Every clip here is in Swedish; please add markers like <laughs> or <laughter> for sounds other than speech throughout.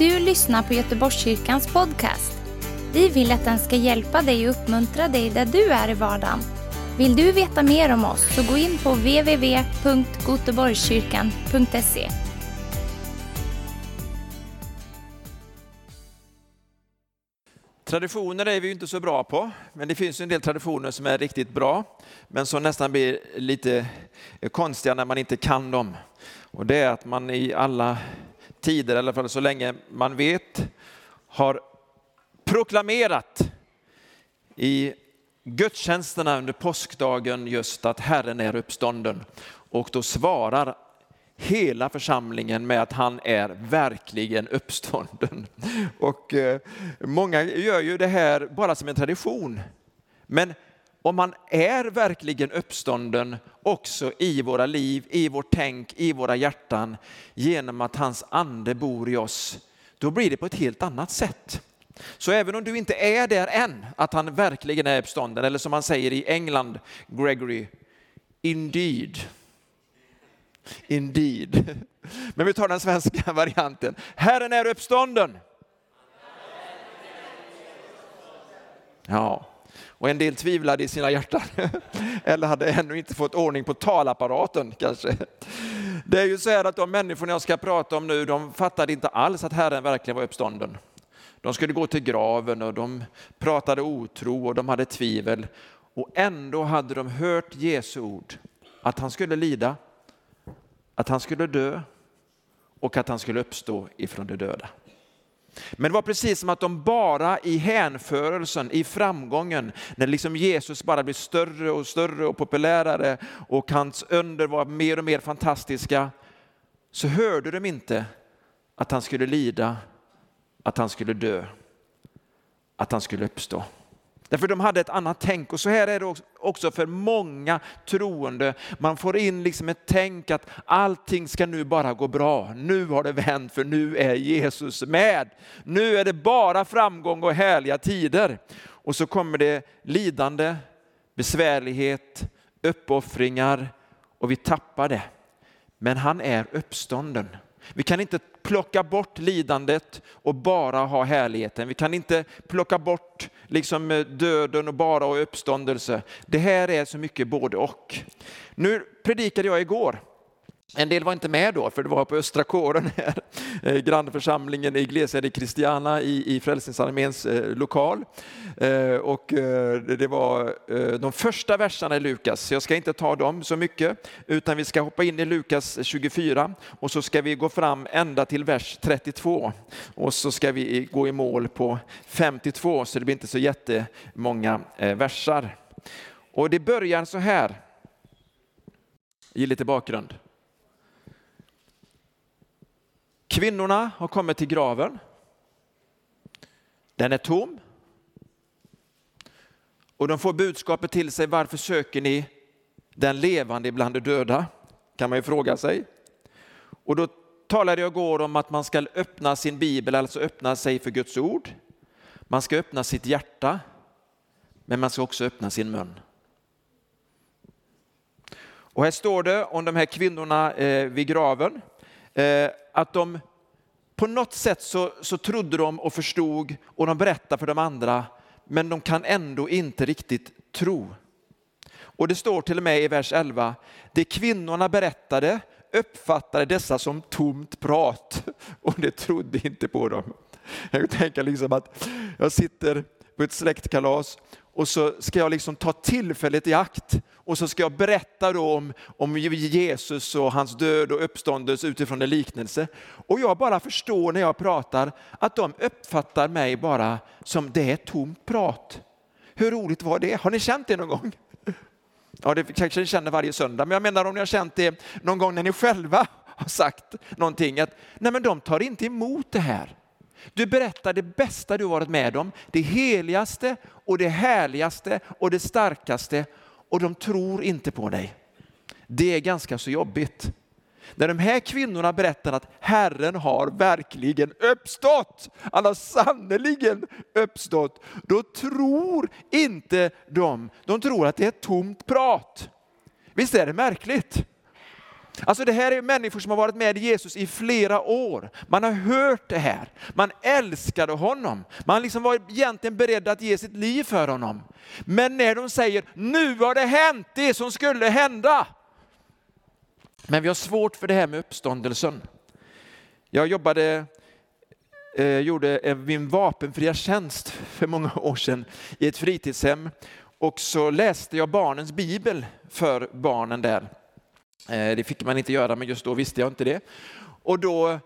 du lyssnar på Göteborgskyrkans podcast. Vi vill att den ska hjälpa dig och uppmuntra dig där du är i vardagen. Vill du veta mer om oss så gå in på www.goteborgskyrkan.se. Traditioner är vi ju inte så bra på, men det finns en del traditioner som är riktigt bra, men som nästan blir lite konstiga när man inte kan dem. Och det är att man i alla tider, i alla fall så länge man vet, har proklamerat i gudstjänsterna under påskdagen just att Herren är uppstånden. Och då svarar hela församlingen med att han är verkligen uppstånden. Och eh, många gör ju det här bara som en tradition. Men om han är verkligen uppstånden också i våra liv, i vårt tänk, i våra hjärtan genom att hans ande bor i oss, då blir det på ett helt annat sätt. Så även om du inte är där än, att han verkligen är uppstånden, eller som man säger i England, Gregory, indeed. Indeed. Men vi tar den svenska <laughs> varianten. Herren är uppstånden. Ja, och en del tvivlade i sina hjärtan. <laughs> Eller hade ännu inte fått ordning på talapparaten kanske. Det är ju så här att de människorna jag ska prata om nu, de fattade inte alls att Herren verkligen var uppstånden. De skulle gå till graven och de pratade otro och de hade tvivel. Och ändå hade de hört Jesu ord, att han skulle lida, att han skulle dö och att han skulle uppstå ifrån de döda. Men det var precis som att de bara i hänförelsen, i framgången, när liksom Jesus bara blev större och större och populärare och hans under var mer och mer fantastiska, så hörde de inte att han skulle lida, att han skulle dö, att han skulle uppstå. Därför de hade ett annat tänk och så här är det också för många troende. Man får in liksom ett tänk att allting ska nu bara gå bra. Nu har det vänt för nu är Jesus med. Nu är det bara framgång och härliga tider. Och så kommer det lidande, besvärlighet, uppoffringar och vi tappar det. Men han är uppstånden. Vi kan inte plocka bort lidandet och bara ha härligheten. Vi kan inte plocka bort liksom eh, döden och bara och uppståndelse. Det här är så mycket både och. Nu predikade jag igår en del var inte med då, för det var på Östra kåren här, eh, grannförsamlingen i Iglesia de Christiana i, i Frälsningsarméns eh, lokal. Eh, och eh, det var eh, de första verserna i Lukas, jag ska inte ta dem så mycket, utan vi ska hoppa in i Lukas 24 och så ska vi gå fram ända till vers 32 och så ska vi gå i mål på 52, så det blir inte så jättemånga eh, versar. Och det börjar så här, ge lite bakgrund. Kvinnorna har kommit till graven. Den är tom. Och de får budskapet till sig, varför söker ni den levande bland de döda? Kan man ju fråga sig. Och då talade jag igår om att man ska öppna sin bibel, alltså öppna sig för Guds ord. Man ska öppna sitt hjärta, men man ska också öppna sin mun. Och här står det om de här kvinnorna eh, vid graven. Eh, att de på något sätt så, så trodde de och förstod och de berättade för de andra, men de kan ändå inte riktigt tro. Och det står till och med i vers 11, det kvinnorna berättade uppfattade dessa som tomt prat <laughs> och det trodde inte på dem. Jag tänker liksom att jag sitter på ett släktkalas och så ska jag liksom ta tillfället i akt och så ska jag berätta då om, om Jesus och hans död och uppståndelse utifrån en liknelse. Och jag bara förstår när jag pratar att de uppfattar mig bara som det är tomt prat. Hur roligt var det? Har ni känt det någon gång? <laughs> Ja, det kanske ni känner varje söndag, men jag menar om ni har känt det någon gång när ni själva <laughs> har sagt någonting att nej men de tar inte emot det här. Du berättar det bästa du varit med om, det heligaste och det härligaste och det starkaste och de tror inte på dig. Det är ganska så jobbigt. När de här kvinnorna berättar att Herren har verkligen uppstått, han har sannerligen uppstått, då tror inte de, de tror att det är tomt prat. Visst är det märkligt? Alltså det här är människor som har varit med Jesus i flera år. Man har hört det här. Man älskade honom. Man liksom var egentligen beredd att ge sitt liv för honom. Men när de säger, nu har det hänt det som skulle hända. Men vi har svårt för det här med uppståndelsen. Jag jobbade, eh, gjorde min vapenfria tjänst för många år sedan i ett fritidshem och så läste jag barnens bibel för barnen där. Eh, det fick man inte göra, men just då visste jag inte det. Och då,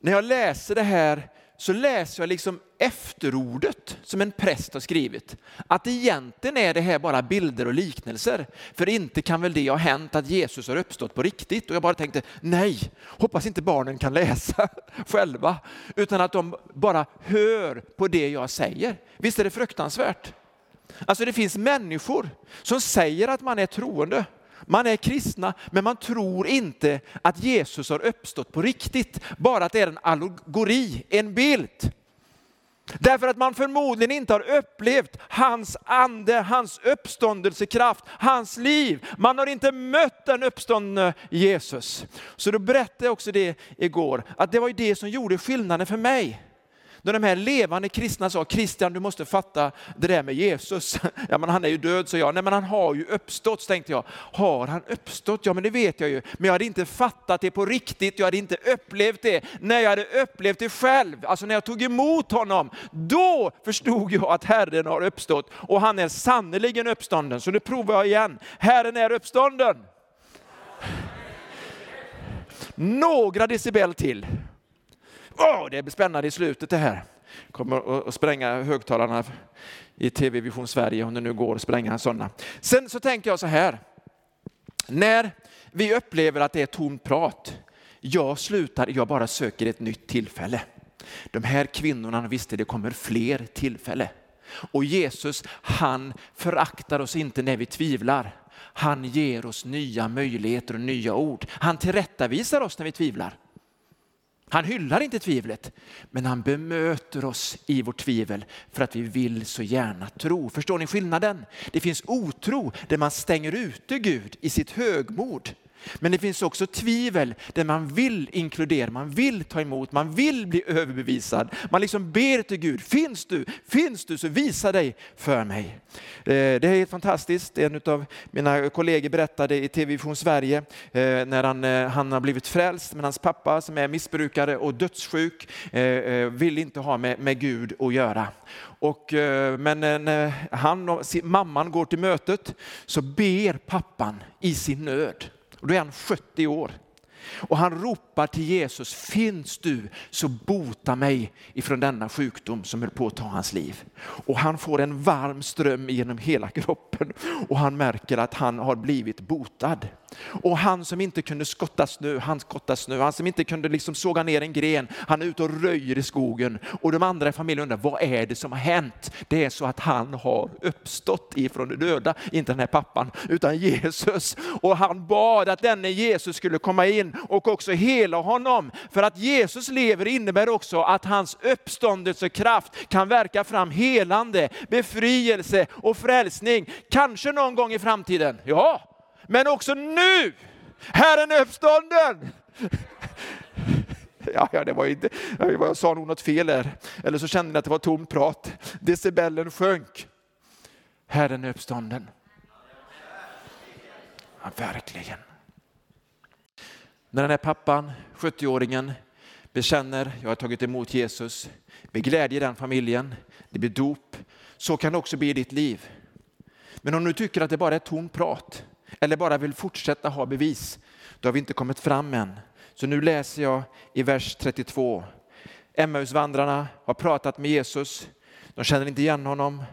när jag läser det här, så läser jag liksom efterordet som en präst har skrivit. Att egentligen är det här bara bilder och liknelser. För inte kan väl det ha hänt att Jesus har uppstått på riktigt? Och jag bara tänkte, nej, hoppas inte barnen kan läsa <laughs> själva, utan att de bara hör på det jag säger. Visst är det fruktansvärt? Alltså det finns människor som säger att man är troende, man är kristna, men man tror inte att Jesus har uppstått på riktigt. Bara att det är en allegori, en bild. Därför att man förmodligen inte har upplevt hans ande, hans uppståndelsekraft, hans liv. Man har inte mött den uppståndne Jesus. Så då berättade jag också det igår, att det var ju det som gjorde skillnaden för mig. När de här levande kristna sa, Kristian du måste fatta det där med Jesus. <laughs> Ja men han är ju död, så jag. Nej men han har ju uppstått, så tänkte jag. Har han uppstått? Ja men det vet jag ju. Men jag hade inte fattat det på riktigt, jag hade inte upplevt det. När jag hade upplevt det själv, alltså när jag tog emot honom, då förstod jag att Herren har uppstått. Och han är sannerligen uppstånden. Så nu provar jag igen. Herren är uppstånden. Några decibel till. Åh, det blir spännande i slutet det här. Kommer att spränga högtalarna i TV Vision Sverige om det nu går att spränga sådana. Sen så tänker jag så här. När vi upplever att det är tomt prat, jag slutar, jag bara söker ett nytt tillfälle. De här kvinnorna visste det kommer fler tillfälle. Och Jesus, han föraktar oss inte när vi tvivlar. Han ger oss nya möjligheter och nya ord. Han tillrättavisar oss när vi tvivlar. Han hyllar inte tvivlet, men han bemöter oss i vårt tvivel för att vi vill så gärna tro. Förstår ni skillnaden? Det finns otro där man stänger ute Gud i sitt högmod. Men det finns också tvivel där man vill inkludera, man vill ta emot, man vill bli överbevisad. Man liksom ber till Gud, finns du, finns du så visa dig för mig. Eh, det är helt fantastiskt. En av mina kollegor berättade i TV Vision Sverige eh, när han, eh, han har blivit frälst, men hans pappa som är missbrukare och dödssjuk vill inte ha med, med Gud att göra. Och, men när han och mamman går till mötet så ber pappan i sin nöd. Och då är han 70 år. Och han ropar till Jesus, finns du så bota mig ifrån denna sjukdom som höll på att ta hans liv. Och han får en varm ström genom hela <laughs> kroppen och han märker att han har blivit botad. Och han som inte kunde skotta snö, han skottar snö. Han som inte kunde liksom såga ner en gren, han är ute och röjer i skogen. Och de andra i familjen undrar, vad är det som har hänt? Det är så att han har uppstått ifrån de döda, inte den här pappan, utan Jesus. Och han bad att denne Jesus skulle komma in och också hela honom. För att Jesus lever innebär också att hans uppståndelsekraft kan verka fram helande, befrielse och frälsning. Kanske någon gång i framtiden, ja, men också nu. Herren är uppstånden. <laughs> Ja, ja, det var inte, jag sa nog något fel där. Eller så kände ni att det var tomt prat. Decibellen sjönk. Herren är uppstånden. Ja, verkligen. När den här pappan, 70-åringen, bekänner, jag har tagit emot Jesus, med glädje i den familjen, det blir dop, så kan det också bli i ditt liv. Men om du tycker att det bara är tomt prat, eller bara vill fortsätta ha bevis, då har vi inte kommit fram än. Så nu läser jag i vers 32. Emmausvandrarna har pratat med Jesus, de känner inte igen honom.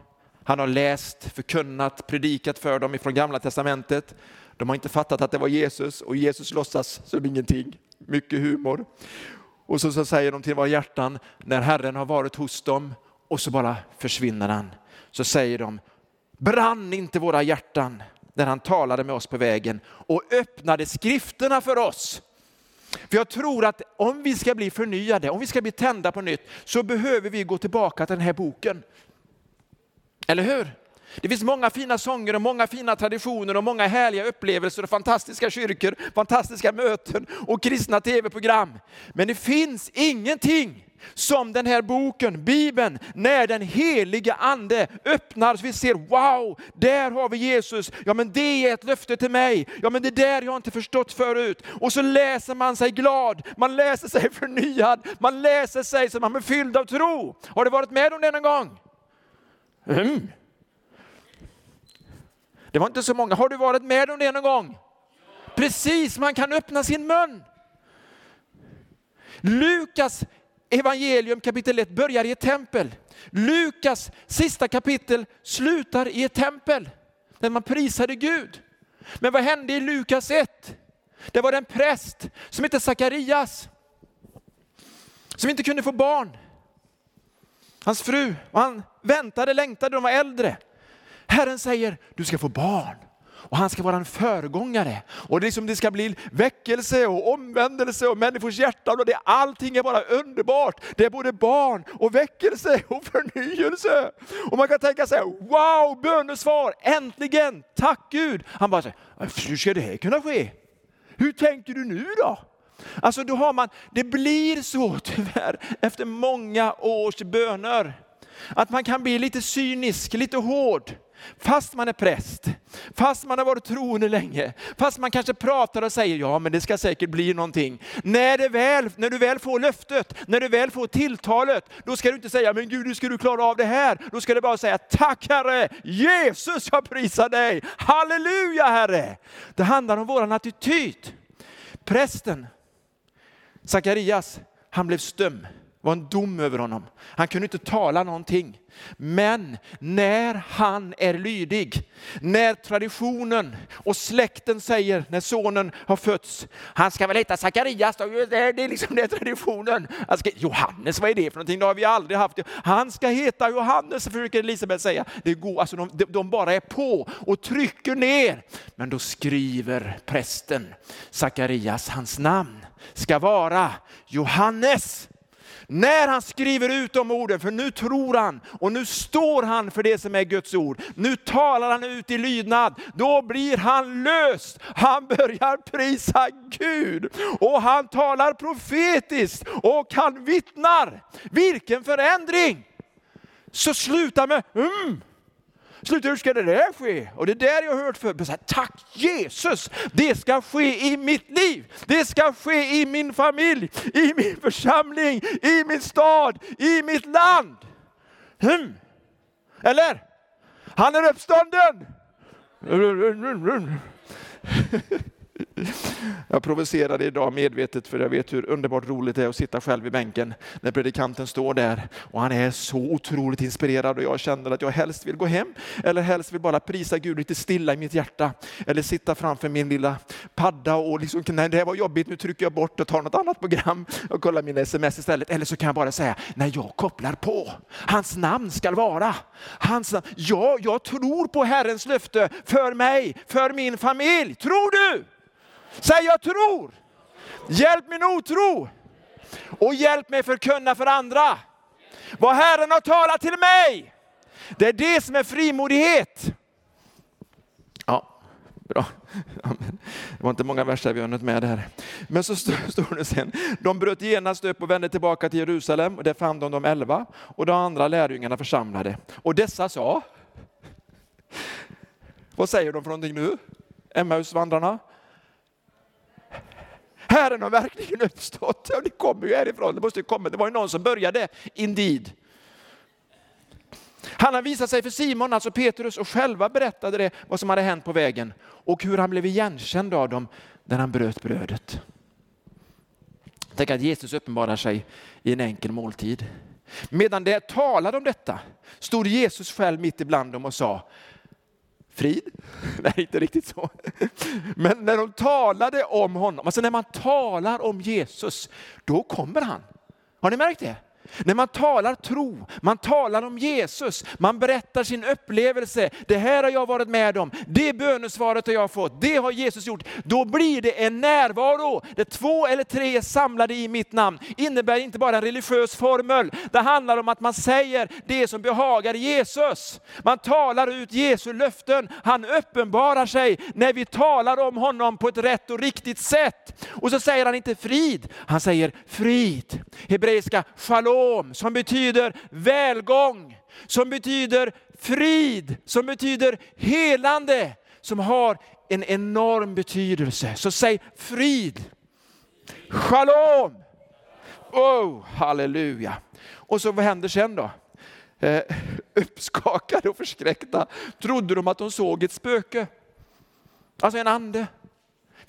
Han har läst, förkunnat, predikat för dem ifrån gamla testamentet. De har inte fattat att det var Jesus och Jesus låtsas som ingenting. Mycket humor. Och så, så säger de till våra hjärtan när Herren har varit hos dem och så bara försvinner han. Så säger de, brann inte våra hjärtan när han talade med oss på vägen och öppnade skrifterna för oss. För jag tror att om vi ska bli förnyade, om vi ska bli tända på nytt, så behöver vi gå tillbaka till den här boken. Eller hur? Det finns många fina sånger och många fina traditioner och många härliga upplevelser och fantastiska kyrkor, fantastiska möten och kristna tv-program. Men det finns ingenting som den här boken, Bibeln, när den heliga ande öppnar så vi ser wow, där har vi Jesus. Ja men det är ett löfte till mig. Ja men det där jag inte förstått förut. Och så läser man sig glad, man läser sig <laughs> förnyad, man läser sig som man är fylld av tro. Har du varit med om det någon gång? Mm. Det var inte så många. Har du varit med om det någon gång? Precis, man kan öppna sin mun. Lukas evangelium kapitel 1 börjar i ett tempel. Lukas sista kapitel slutar i ett tempel där man prisade Gud. Men vad hände i Lukas 1? Det var en präst som hette Sakarias som inte kunde få barn. Hans fru, och han väntade, längtade, de var äldre. Herren säger, du ska få barn och han ska vara en föregångare. Och det, liksom, det ska bli väckelse och omvändelse och människors hjärtan och det, allting är bara underbart. Det är både barn och väckelse och förnyelse. Och man kan tänka sig, wow, bönesvar, äntligen, tack Gud. Han bara, hur ska det här kunna ske? Hur tänker du nu då? Alltså då har man, det blir så tyvärr efter många års böner. Att man kan bli lite cynisk, lite hård. Fast man är präst, fast man har varit troende länge, fast man kanske pratar och säger ja men det ska säkert bli någonting. När, det väl, när du väl får löftet, när du väl får tilltalet, då ska du inte säga men Gud hur ska du klara av det här? Då ska du bara säga tack Herre, Jesus jag prisar dig, halleluja Herre. Det handlar om våran attityd. Prästen, Sakarias, han blev stum var en dom över honom. Han kunde inte tala någonting. Men när han är lydig, när traditionen och släkten säger när sonen har fötts, han ska väl heta Sakarias, det är liksom det är traditionen. Ska, Johannes, vad är det för någonting? Det har vi aldrig haft. Han ska heta Johannes, försöker Elisabet säga. Det går, alltså de, de bara är på och trycker ner. Men då skriver prästen Sakarias, hans namn ska vara Johannes när han skriver ut de orden, för nu tror han och nu står han för det som är Guds ord. Nu talar han ut i lydnad, då blir han löst. Han börjar prisa Gud och han talar profetiskt och han vittnar. Vilken förändring! Så sluta med mm, Sluta, hur ska det där ske? Och det där jag har hört för. Tack Jesus, det ska ske i mitt liv. Det ska ske i min familj, i min församling, i min stad, i mitt land. Hmm. Eller? Han är uppstånden. Jag provocerade idag medvetet för jag vet hur underbart roligt det är att sitta själv i bänken när predikanten står där och han är så otroligt inspirerad och jag känner att jag helst vill gå hem eller helst vill bara prisa Gud lite stilla i mitt hjärta eller sitta framför min lilla padda och liksom, nej det här var jobbigt, nu trycker jag bort och tar något annat program och kollar mina sms istället. Eller så kan jag bara säga, när jag kopplar på, hans namn skall vara, hans namn. Ja, jag tror på Herrens löfte för mig, för min familj. Tror du? Säg jag tror. Hjälp min otro. Och hjälp mig förkunna för andra. Vad Herren har talat till mig. Det är det som är frimodighet. Ja, bra. Det var inte många verser vi hunnit med här. Men så <laughs> står det sen, de bröt genast upp och vände tillbaka till Jerusalem och där fann de de elva och de andra lärjungarna församlade. Och dessa sa, vad säger de för någonting nu? Emmausvandrarna? Herren har verkligen uppstått. Ja, det kommer ju härifrån, det måste komma. Det var ju någon som började, indeed. Han har visat sig för Simon, alltså Petrus, och själva berättade det vad som hade hänt på vägen och hur han blev igenkänd av dem när han bröt brödet. Tänk att Jesus uppenbarar sig i en enkel måltid. Medan det talade om detta stod Jesus själv mitt ibland dem och sa, frid. <laughs> Nej, inte riktigt så. Men när de talade om honom, alltså när man talar om Jesus, då kommer han. Har ni märkt det? När man talar tro, man talar om Jesus, man berättar sin upplevelse. Det här har jag varit med om, det bönesvaret har jag fått, det har Jesus gjort. Då blir det en närvaro. där två eller tre är samlade i mitt namn innebär inte bara en religiös formel. Det handlar om att man säger det som behagar Jesus. Man talar ut Jesu löften. Han uppenbarar sig när vi talar om honom på ett rätt och riktigt sätt. Och så säger han inte frid, han säger frid. Hebreiska shalom som betyder välgång, som betyder frid, som betyder helande, som har en enorm betydelse. Så säg frid, shalom. Oh, halleluja. Och så vad händer sen då? Eh, <laughs> uppskakade och förskräckta trodde de att de såg ett spöke. Alltså en ande.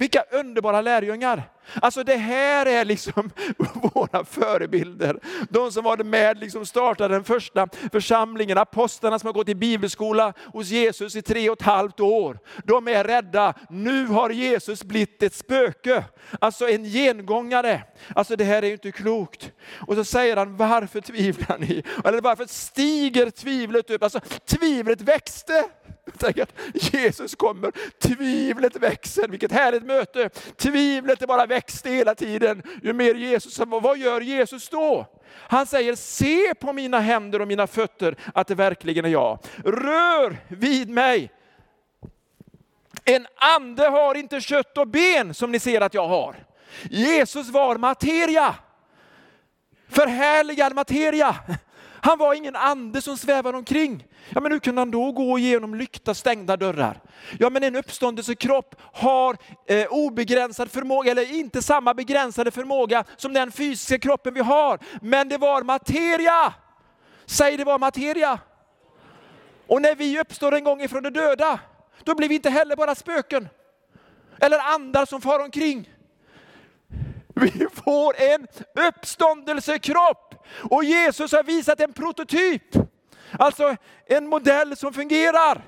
Vilka underbara lärjungar. Alltså det här är liksom <laughs> våra förebilder. De som var med liksom startade den första församlingen, apostlarna som har gått i bibelskola hos Jesus i tre och ett halvt år. De är rädda, nu har Jesus blivit ett spöke. Alltså en gengångare. Alltså det här är ju inte klokt. Och så säger han, varför tvivlar ni? Eller varför stiger tvivlet upp? Alltså tvivlet växte. Tänk att Jesus kommer, tvivlet växer. Vilket härligt möte. Tvivlet är bara växte hela tiden. Ju mer Jesus, vad gör Jesus då? Han säger, se på mina händer och mina fötter att det verkligen är jag. Rör vid mig. En ande har inte kött och ben som ni ser att jag har. Jesus var materia. Förhärligad materia. Han var ingen ande som svävade omkring. Ja, men hur kunde han då gå igenom lyckta stängda dörrar? Ja, men en uppståndelsekropp har eh, obegränsad förmåga, eller inte samma begränsade förmåga som den fysiska kroppen vi har. Men det var materia. Säg det var materia. Och när vi uppstår en gång ifrån de döda, då blir vi inte heller bara spöken. Eller andar som far omkring. Får en uppståndelsekropp. Och Jesus har visat en prototyp. Alltså en modell som fungerar.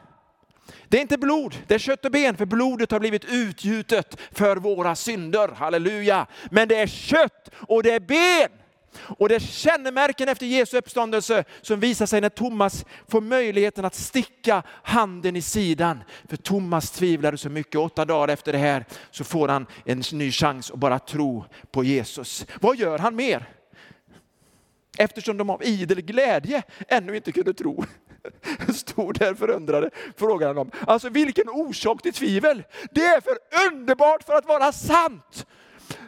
Det är inte blod, det är kött och ben, för blodet har blivit utgjutet för våra synder. Halleluja! Men det är kött och det är ben. Och det är kännemärken efter Jesu uppståndelse som visar sig när Thomas får möjligheten att sticka handen i sidan. För Thomas tvivlade så mycket, åtta dagar efter det här så får han en ny chans att bara tro på Jesus. Vad gör han mer? Eftersom de av idel glädje ännu inte kunde tro. Stod där förundrade, frågade han dem. Alltså vilken orsak till tvivel? Det är för underbart för att vara sant.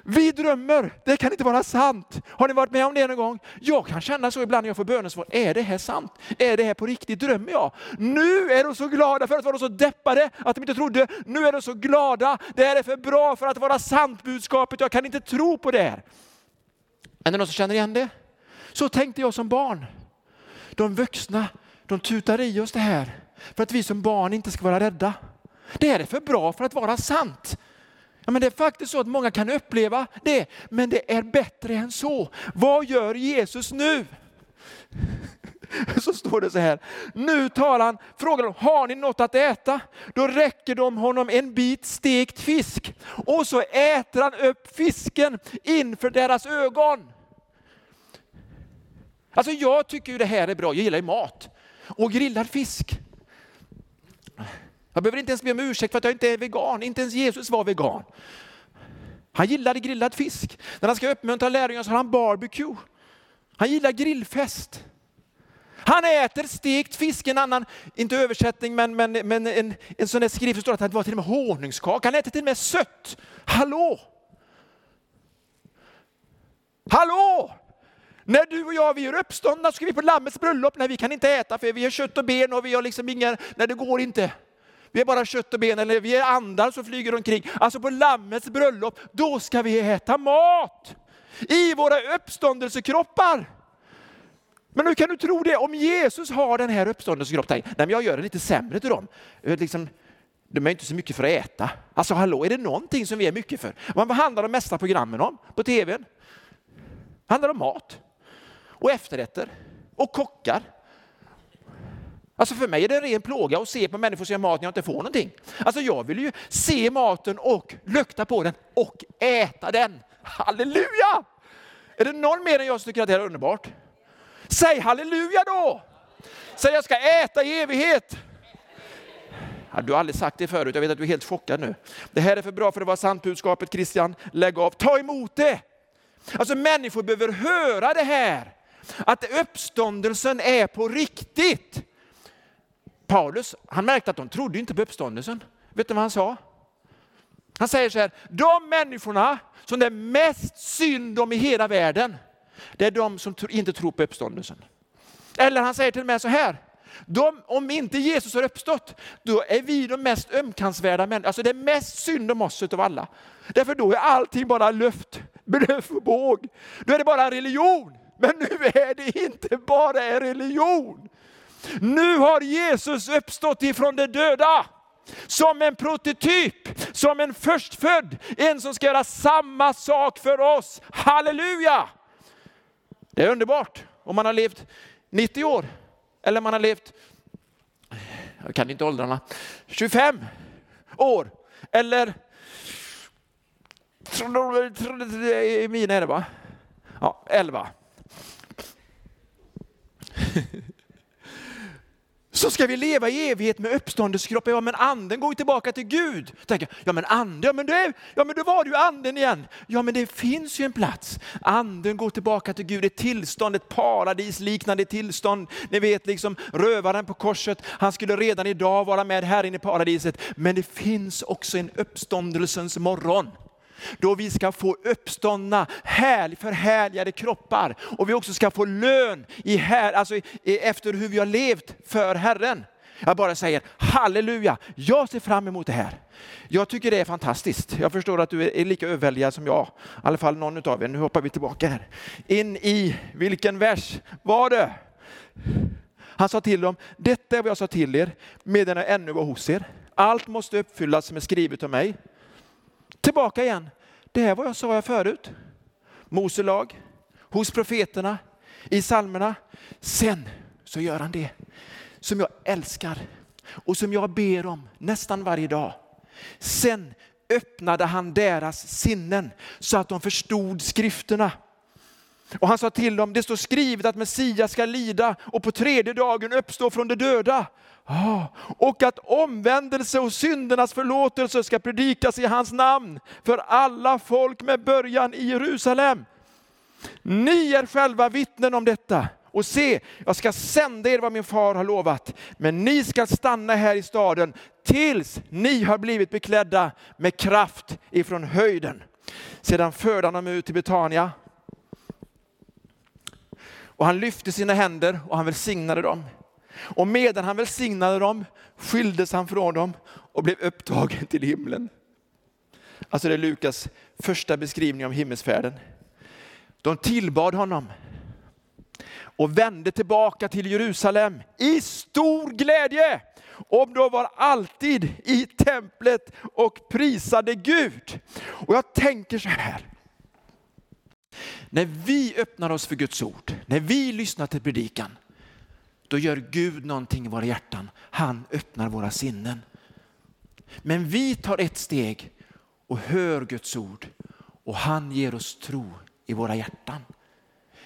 Vi drömmer, det kan inte vara sant. Har ni varit med om det någon gång? Jag kan känna så ibland när jag får bönesvar. Är det här sant? Är det här på riktigt? Drömmer jag? Nu är de så glada för att vara så deppade att de inte trodde. Nu är de så glada. Det här är för bra för att vara sant budskapet. Jag kan inte tro på det här. Är det någon som känner igen det? Så tänkte jag som barn. De vuxna, de tutar i oss det här för att vi som barn inte ska vara rädda. Det här är för bra för att vara sant. Ja, men det är faktiskt så att många kan uppleva det, men det är bättre än så. Vad gör Jesus nu? <laughs> Så står det så här, nu talar han, frågar de, har ni något att äta? Då räcker de honom en bit stekt fisk och så äter han upp fisken inför deras ögon. Alltså jag tycker ju det här är bra, jag gillar ju mat. Och grillad fisk. Jag behöver inte ens be om ursäkt för att jag inte är vegan, inte ens Jesus var vegan. Han gillade grillad fisk. När han ska uppmuntra lärjungarna så har han barbecue. Han gillar grillfest. Han äter stekt fisk, en annan, inte översättning, men, men, men en, en sån där skrift står att det var till och med honungskaka. Han äter till och med sött. Hallå! Hallå! När du och jag vi är uppståndna ska vi på Lammets bröllop. Nej, vi kan inte äta för vi har kött och ben och vi har liksom inga, nej det går inte. Vi är bara kött och ben eller vi är andar som flyger omkring. Alltså på Lammets bröllop, då ska vi äta mat. I våra uppståndelsekroppar. Men hur kan du tro det om Jesus har den här uppståndelsekroppen? Nej, men jag gör det lite sämre till dem. Eh, liksom, de är inte så mycket för att äta. Alltså hallå, är det någonting som vi är mycket för? Vad handlar de mesta programmen om på tvn? handlar om mat och efterrätter och kockar. Alltså för mig är det en ren plåga att se på människor som gör mat när jag inte får någonting. Alltså jag vill ju se maten och lukta på den och äta den. Halleluja! Är det någon mer än jag som tycker att det här är underbart? Säg halleluja då! Säg jag ska äta i evighet. Ja, du har aldrig sagt det förut, jag vet att du är helt chockad nu. Det här är för bra för att vara sant budskapet Christian. Lägg av, ta emot det! Alltså människor behöver höra det här. Att uppståndelsen är på riktigt. Paulus, han märkte att de trodde inte på uppståndelsen. Vet du vad han sa? Han säger så här, de människorna som det är mest synd om i hela världen, det är de som inte tror på uppståndelsen. Eller han säger till och med så här, de, om inte Jesus har uppstått, då är vi de mest ömkansvärda människorna. Alltså det är mest synd om oss utav alla. Därför då är allting bara luft, bluff och båg. Då är det bara en religion. Men nu är det inte bara en religion. Nu har Jesus uppstått ifrån de döda. Som en prototyp, som en förstfödd, en som ska göra samma sak för oss. Halleluja! Det är underbart om man har levt 90 år eller man har levt, jag kan inte åldrarna, 25 år eller mina är det va? Ja, 11 så ska vi leva i evighet med uppståndelsekroppen. Ja, men anden går ju tillbaka till Gud. Tänker, ja, men anden, ja, men, det, ja, men då var det ju anden igen. Ja, men det finns ju en plats. Anden går tillbaka till Gud, ett tillstånd, ett paradisliknande tillstånd. Ni vet liksom rövaren på korset, han skulle redan idag vara med här inne i paradiset. Men det finns också en uppståndelsens morgon då vi ska få uppståndna härlig, förhärligade kroppar och vi också ska få lön i här, alltså efter hur vi har levt för Herren. Jag bara säger halleluja, jag ser fram emot det här. Jag tycker det är fantastiskt. Jag förstår att du är lika överväldigad som jag, i alla fall någon av er. Nu hoppar vi tillbaka här. In i, vilken vers var det? Han sa till dem, detta är vad jag sa till er medan jag ännu var hos er. Allt måste uppfyllas som är skrivet av mig. Tillbaka igen. Det här var jag sa jag förut. Mose lag, hos profeterna, i psalmerna. Sen så gör han det som jag älskar och som jag ber om nästan varje dag. Sen öppnade han deras sinnen så att de förstod skrifterna. Och han sa till dem, det står skrivet att Messias ska lida och på tredje dagen uppstå från de döda. Och att omvändelse och syndernas förlåtelse ska predikas i hans namn för alla folk med början i Jerusalem. Ni är själva vittnen om detta. Och se, jag ska sända er vad min far har lovat, men ni ska stanna här i staden tills ni har blivit beklädda med kraft ifrån höjden. Sedan förde han dem ut till Betania. Och han lyfte sina händer och han välsignade dem. Och medan han välsignade dem skildes han från dem och blev upptagen till himlen. Alltså det är Lukas första beskrivning av himmelsfärden. De tillbad honom och vände tillbaka till Jerusalem i stor glädje. Och de var alltid i templet och prisade Gud. Och jag tänker så här. När vi öppnar oss för Guds ord, när vi lyssnar till predikan, då gör Gud någonting i våra hjärtan. Han öppnar våra sinnen. Men vi tar ett steg och hör Guds ord och han ger oss tro i våra hjärtan.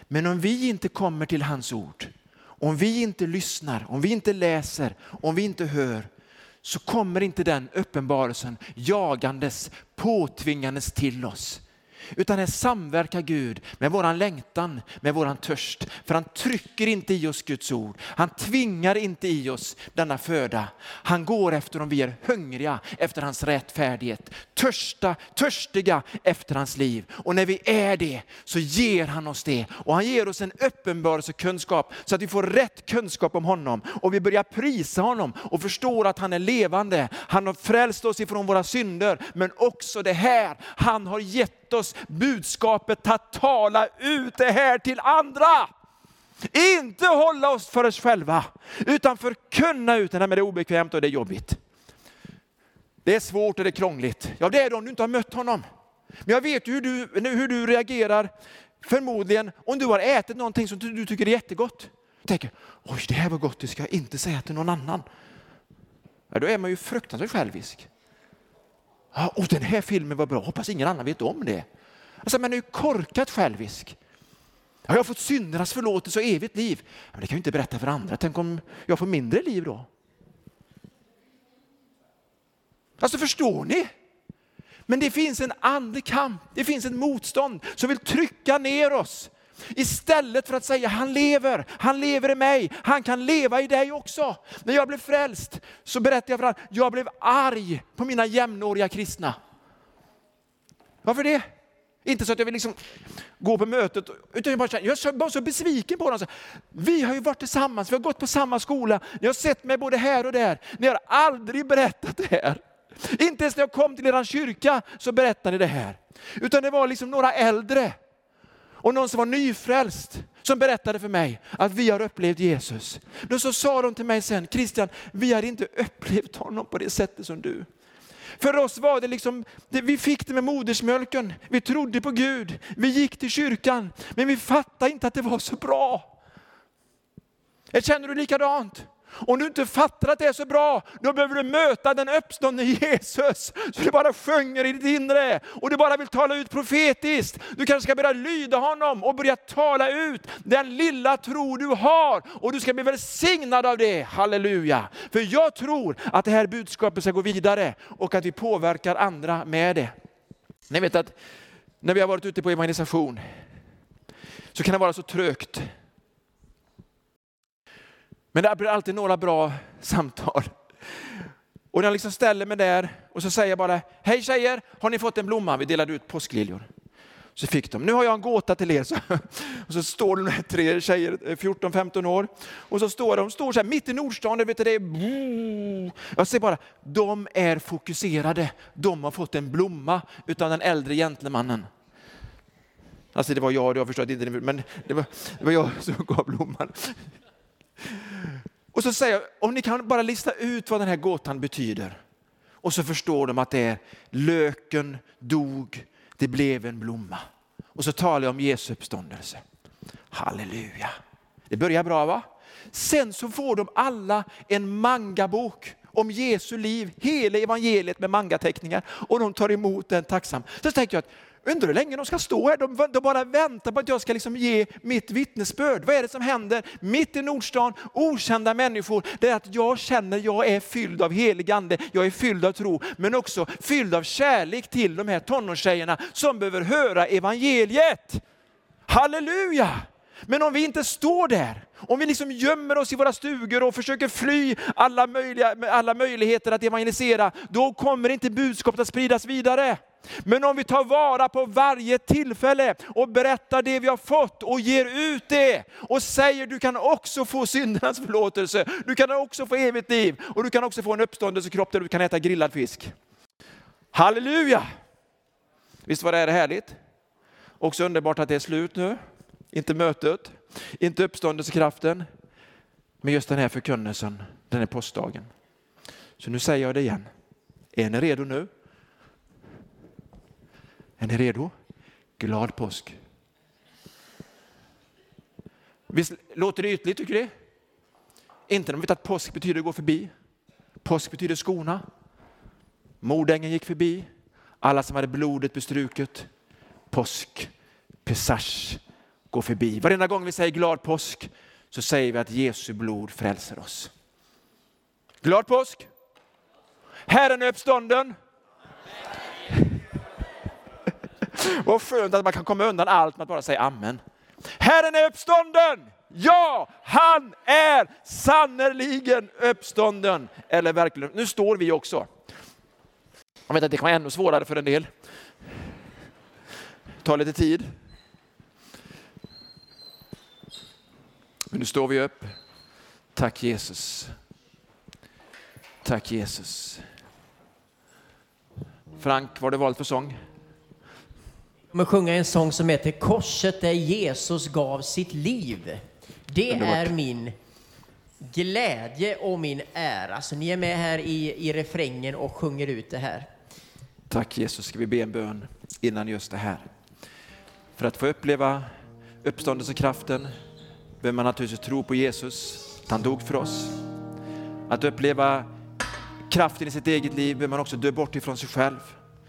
Men om vi inte kommer till hans ord, om vi inte lyssnar, om vi inte läser, om vi inte hör, så kommer inte den uppenbarelsen jagandes, påtvingandes till oss. Utan här samverkar Gud med våran längtan, med våran törst. För han trycker inte i oss Guds ord. Han tvingar inte i oss denna föda. Han går efter om vi är hungriga efter hans rättfärdighet. Törsta, törstiga efter hans liv. Och när vi är det så ger han oss det. Och han ger oss en uppenbarelsekunskap så att vi får rätt kunskap om honom. Och vi börjar prisa honom och förstår att han är levande. Han har frälst oss ifrån våra synder. Men också det här, han har gett gett oss budskapet att tala ut det här till andra. Inte hålla oss för oss själva, utan förkunna ut det. Men det är obekvämt och det är jobbigt. Det är svårt och det är krångligt. Ja, det är det om du inte har mött honom. Men jag vet ju hur du, hur du reagerar, förmodligen om du har ätit någonting som du tycker är jättegott. Du Tänker, oj det här var gott, det ska jag inte säga till någon annan. Ja, då är man ju fruktansvärt självisk. Och den här filmen var bra, hoppas ingen annan vet om det. Alltså, man är ju korkat självisk. Ja, jag har fått syndernas förlåtelse och evigt liv. Men det kan jag inte berätta för andra. Tänk om jag får mindre liv då? Alltså förstår ni? Men det finns en andlig kamp, det finns ett motstånd som vill trycka ner oss. Istället för att säga han lever, han lever i mig, han kan leva i dig också. När jag blev frälst så berättade jag för honom, jag blev arg på mina jämnåriga kristna. Varför det? Inte så att jag vill liksom gå på mötet, utan jag bara känner, jag är bara så besviken på dem. Vi har ju varit tillsammans, vi har gått på samma skola, ni har sett mig både här och där. Ni har aldrig berättat det här. Inte ens när jag kom till er kyrka så berättade ni det här. Utan det var liksom några äldre och någon som var nyfrälst som berättade för mig att vi har upplevt Jesus. Då så sa de till mig sen, Christian, vi har inte upplevt honom på det sättet som du. För oss var det liksom, vi fick det med modersmjölken, vi trodde på Gud, vi gick till kyrkan, men vi fattade inte att det var så bra. Känner du likadant? Om du inte fattar att det är så bra, då behöver du möta den uppståndne Jesus. Så du bara sjunger i ditt inre och du bara vill tala ut profetiskt. Du kanske ska börja lyda honom och börja tala ut den lilla tro du har. Och du ska bli välsignad av det, halleluja. För jag tror att det här budskapet ska gå vidare och att vi påverkar andra med det. Ni vet att när vi har varit ute på evangelisation så kan det vara så trögt men det blir alltid några bra samtal. Och när jag liksom ställer mig där och så säger jag bara, hej tjejer, har ni fått en blomma? Vi delade ut påskliljor. Så fick de, nu har jag en gåta till er. Så, och så står de här tre tjejer, eh, 14-15 år, och så står de står så här, mitt i Nordstan, vet du, det är, jag ser bara, de är fokuserade. De har fått en blomma utan den äldre gentlemannen. Alltså det var jag, jag förstår inte, men det var, det var jag som gav blomman. Och så säger jag, om ni kan bara lista ut vad den här gåtan betyder. Och så förstår de att det är löken dog, det blev en blomma. Och så talar jag om Jesu uppståndelse. Halleluja. Det börjar bra va? Sen så får de alla en mangabok om Jesu liv, hela evangeliet med mangateckningar och de tar emot den tacksamt. Så tänkte jag att Undrar hur länge de ska stå här? De, de bara väntar på att jag ska liksom ge mitt vittnesbörd. Vad är det som händer mitt i Nordstan? Okända människor. Det är att jag känner att jag är fylld av helig ande, jag är fylld av tro, men också fylld av kärlek till de här tonårstjejerna som behöver höra evangeliet. Halleluja! Men om vi inte står där, om vi liksom gömmer oss i våra stugor och försöker fly alla, möjliga, alla möjligheter att evangelisera, då kommer inte budskapet att spridas vidare. Men om vi tar vara på varje tillfälle och berättar det vi har fått och ger ut det och säger du kan också få syndernas förlåtelse, du kan också få evigt liv och du kan också få en uppståndelsekropp där du kan äta grillad fisk. Halleluja! Visst var det här härligt? Också underbart att det är slut nu. Inte mötet, inte uppståndelsekraften, men just den här förkunnelsen, den här påskdagen. Så nu säger jag det igen. Är ni redo nu? Är ni redo? Glad påsk! Visst låter det ytligt, tycker ni? Inte när man vet att påsk betyder gå förbi. Påsk betyder skona. Mordängen gick förbi. Alla som hade blodet bestruket. Påsk, pesach, gå förbi. Varenda gång vi säger glad påsk så säger vi att Jesu blod frälser oss. Glad påsk! Herren är uppstånden. <laughs> Vad skönt att man kan komma undan allt med att bara säga amen. Herren är uppstånden! Ja, han är sannerligen uppstånden. Eller verkligen, nu står vi också. Jag vet att det kan vara ännu svårare för en del. Det tar lite tid. Men nu står vi upp. Tack Jesus. Tack Jesus. Frank, vad har du valt för sång? Jag kommer sjunga en sång som heter Korset där Jesus gav sitt liv. Det är min glädje och min ära. Så ni är med här i, i refrängen och sjunger ut det här. Tack Jesus, ska vi be en bön innan just det här. För att få uppleva uppståndelsekraften behöver man naturligtvis tro på Jesus, att han dog för oss. Att uppleva kraften i sitt eget liv behöver man också dö bort ifrån sig själv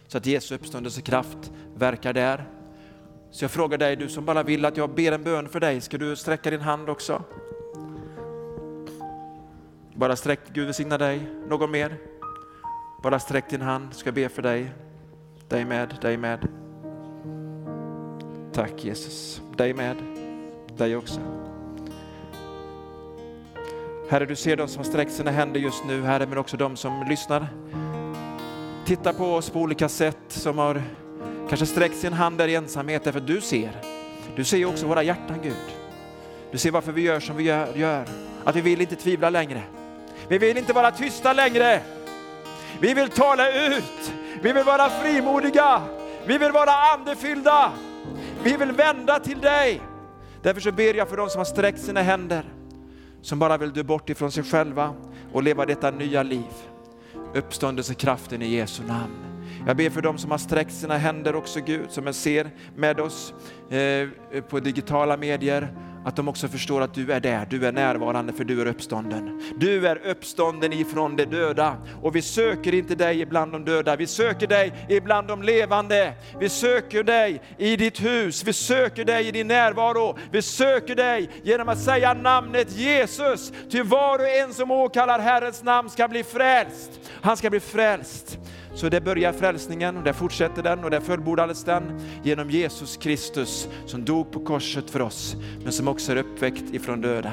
så att Jesu uppståndelsekraft verkar där. Så jag frågar dig, du som bara vill att jag ber en bön för dig, ska du sträcka din hand också? Bara sträck, Gud välsigna dig. Någon mer? Bara sträck din hand, ska jag be för dig. Dig med, dig med. Tack Jesus. Dig med, dig också. Herre, du ser de som har sträckt sina händer just nu, Herre, men också de som lyssnar. Tittar på oss på olika sätt, som har kanske sträckt sin hand där i ensamhet, därför att du ser. Du ser också våra hjärtan, Gud. Du ser varför vi gör som vi gör, att vi vill inte tvivla längre. Vi vill inte vara tysta längre. Vi vill tala ut. Vi vill vara frimodiga. Vi vill vara andefyllda. Vi vill vända till dig. Därför så ber jag för de som har sträckt sina händer, som bara vill dö bort ifrån sig själva och leva detta nya liv. Uppståndelsekraften i Jesu namn. Jag ber för dem som har sträckt sina händer också Gud, som jag ser med oss eh, på digitala medier att de också förstår att du är där, du är närvarande för du är uppstånden. Du är uppstånden ifrån de döda och vi söker inte dig ibland de döda, vi söker dig ibland de levande. Vi söker dig i ditt hus, vi söker dig i din närvaro, vi söker dig genom att säga namnet Jesus. Ty var och en som åkallar Herrens namn ska bli frälst. Han ska bli frälst. Så där börjar frälsningen och där fortsätter den och där fullbordades den genom Jesus Kristus som dog på korset för oss, men som också är uppväckt ifrån döda.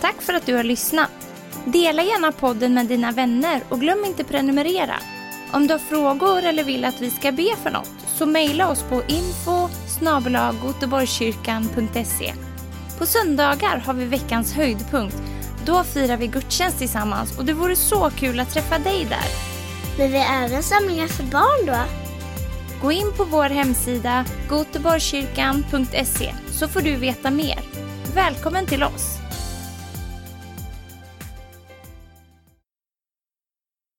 Tack för att du har lyssnat. Dela gärna podden med dina vänner och glöm inte prenumerera. Om du har frågor eller vill att vi ska be för något så mejla oss på info På söndagar har vi veckans höjdpunkt då firar vi gudstjänst tillsammans och det vore så kul att träffa dig där. Men vi har även samlingar för barn då? Gå in på vår hemsida goteborgskyrkan.se så får du veta mer. Välkommen till oss!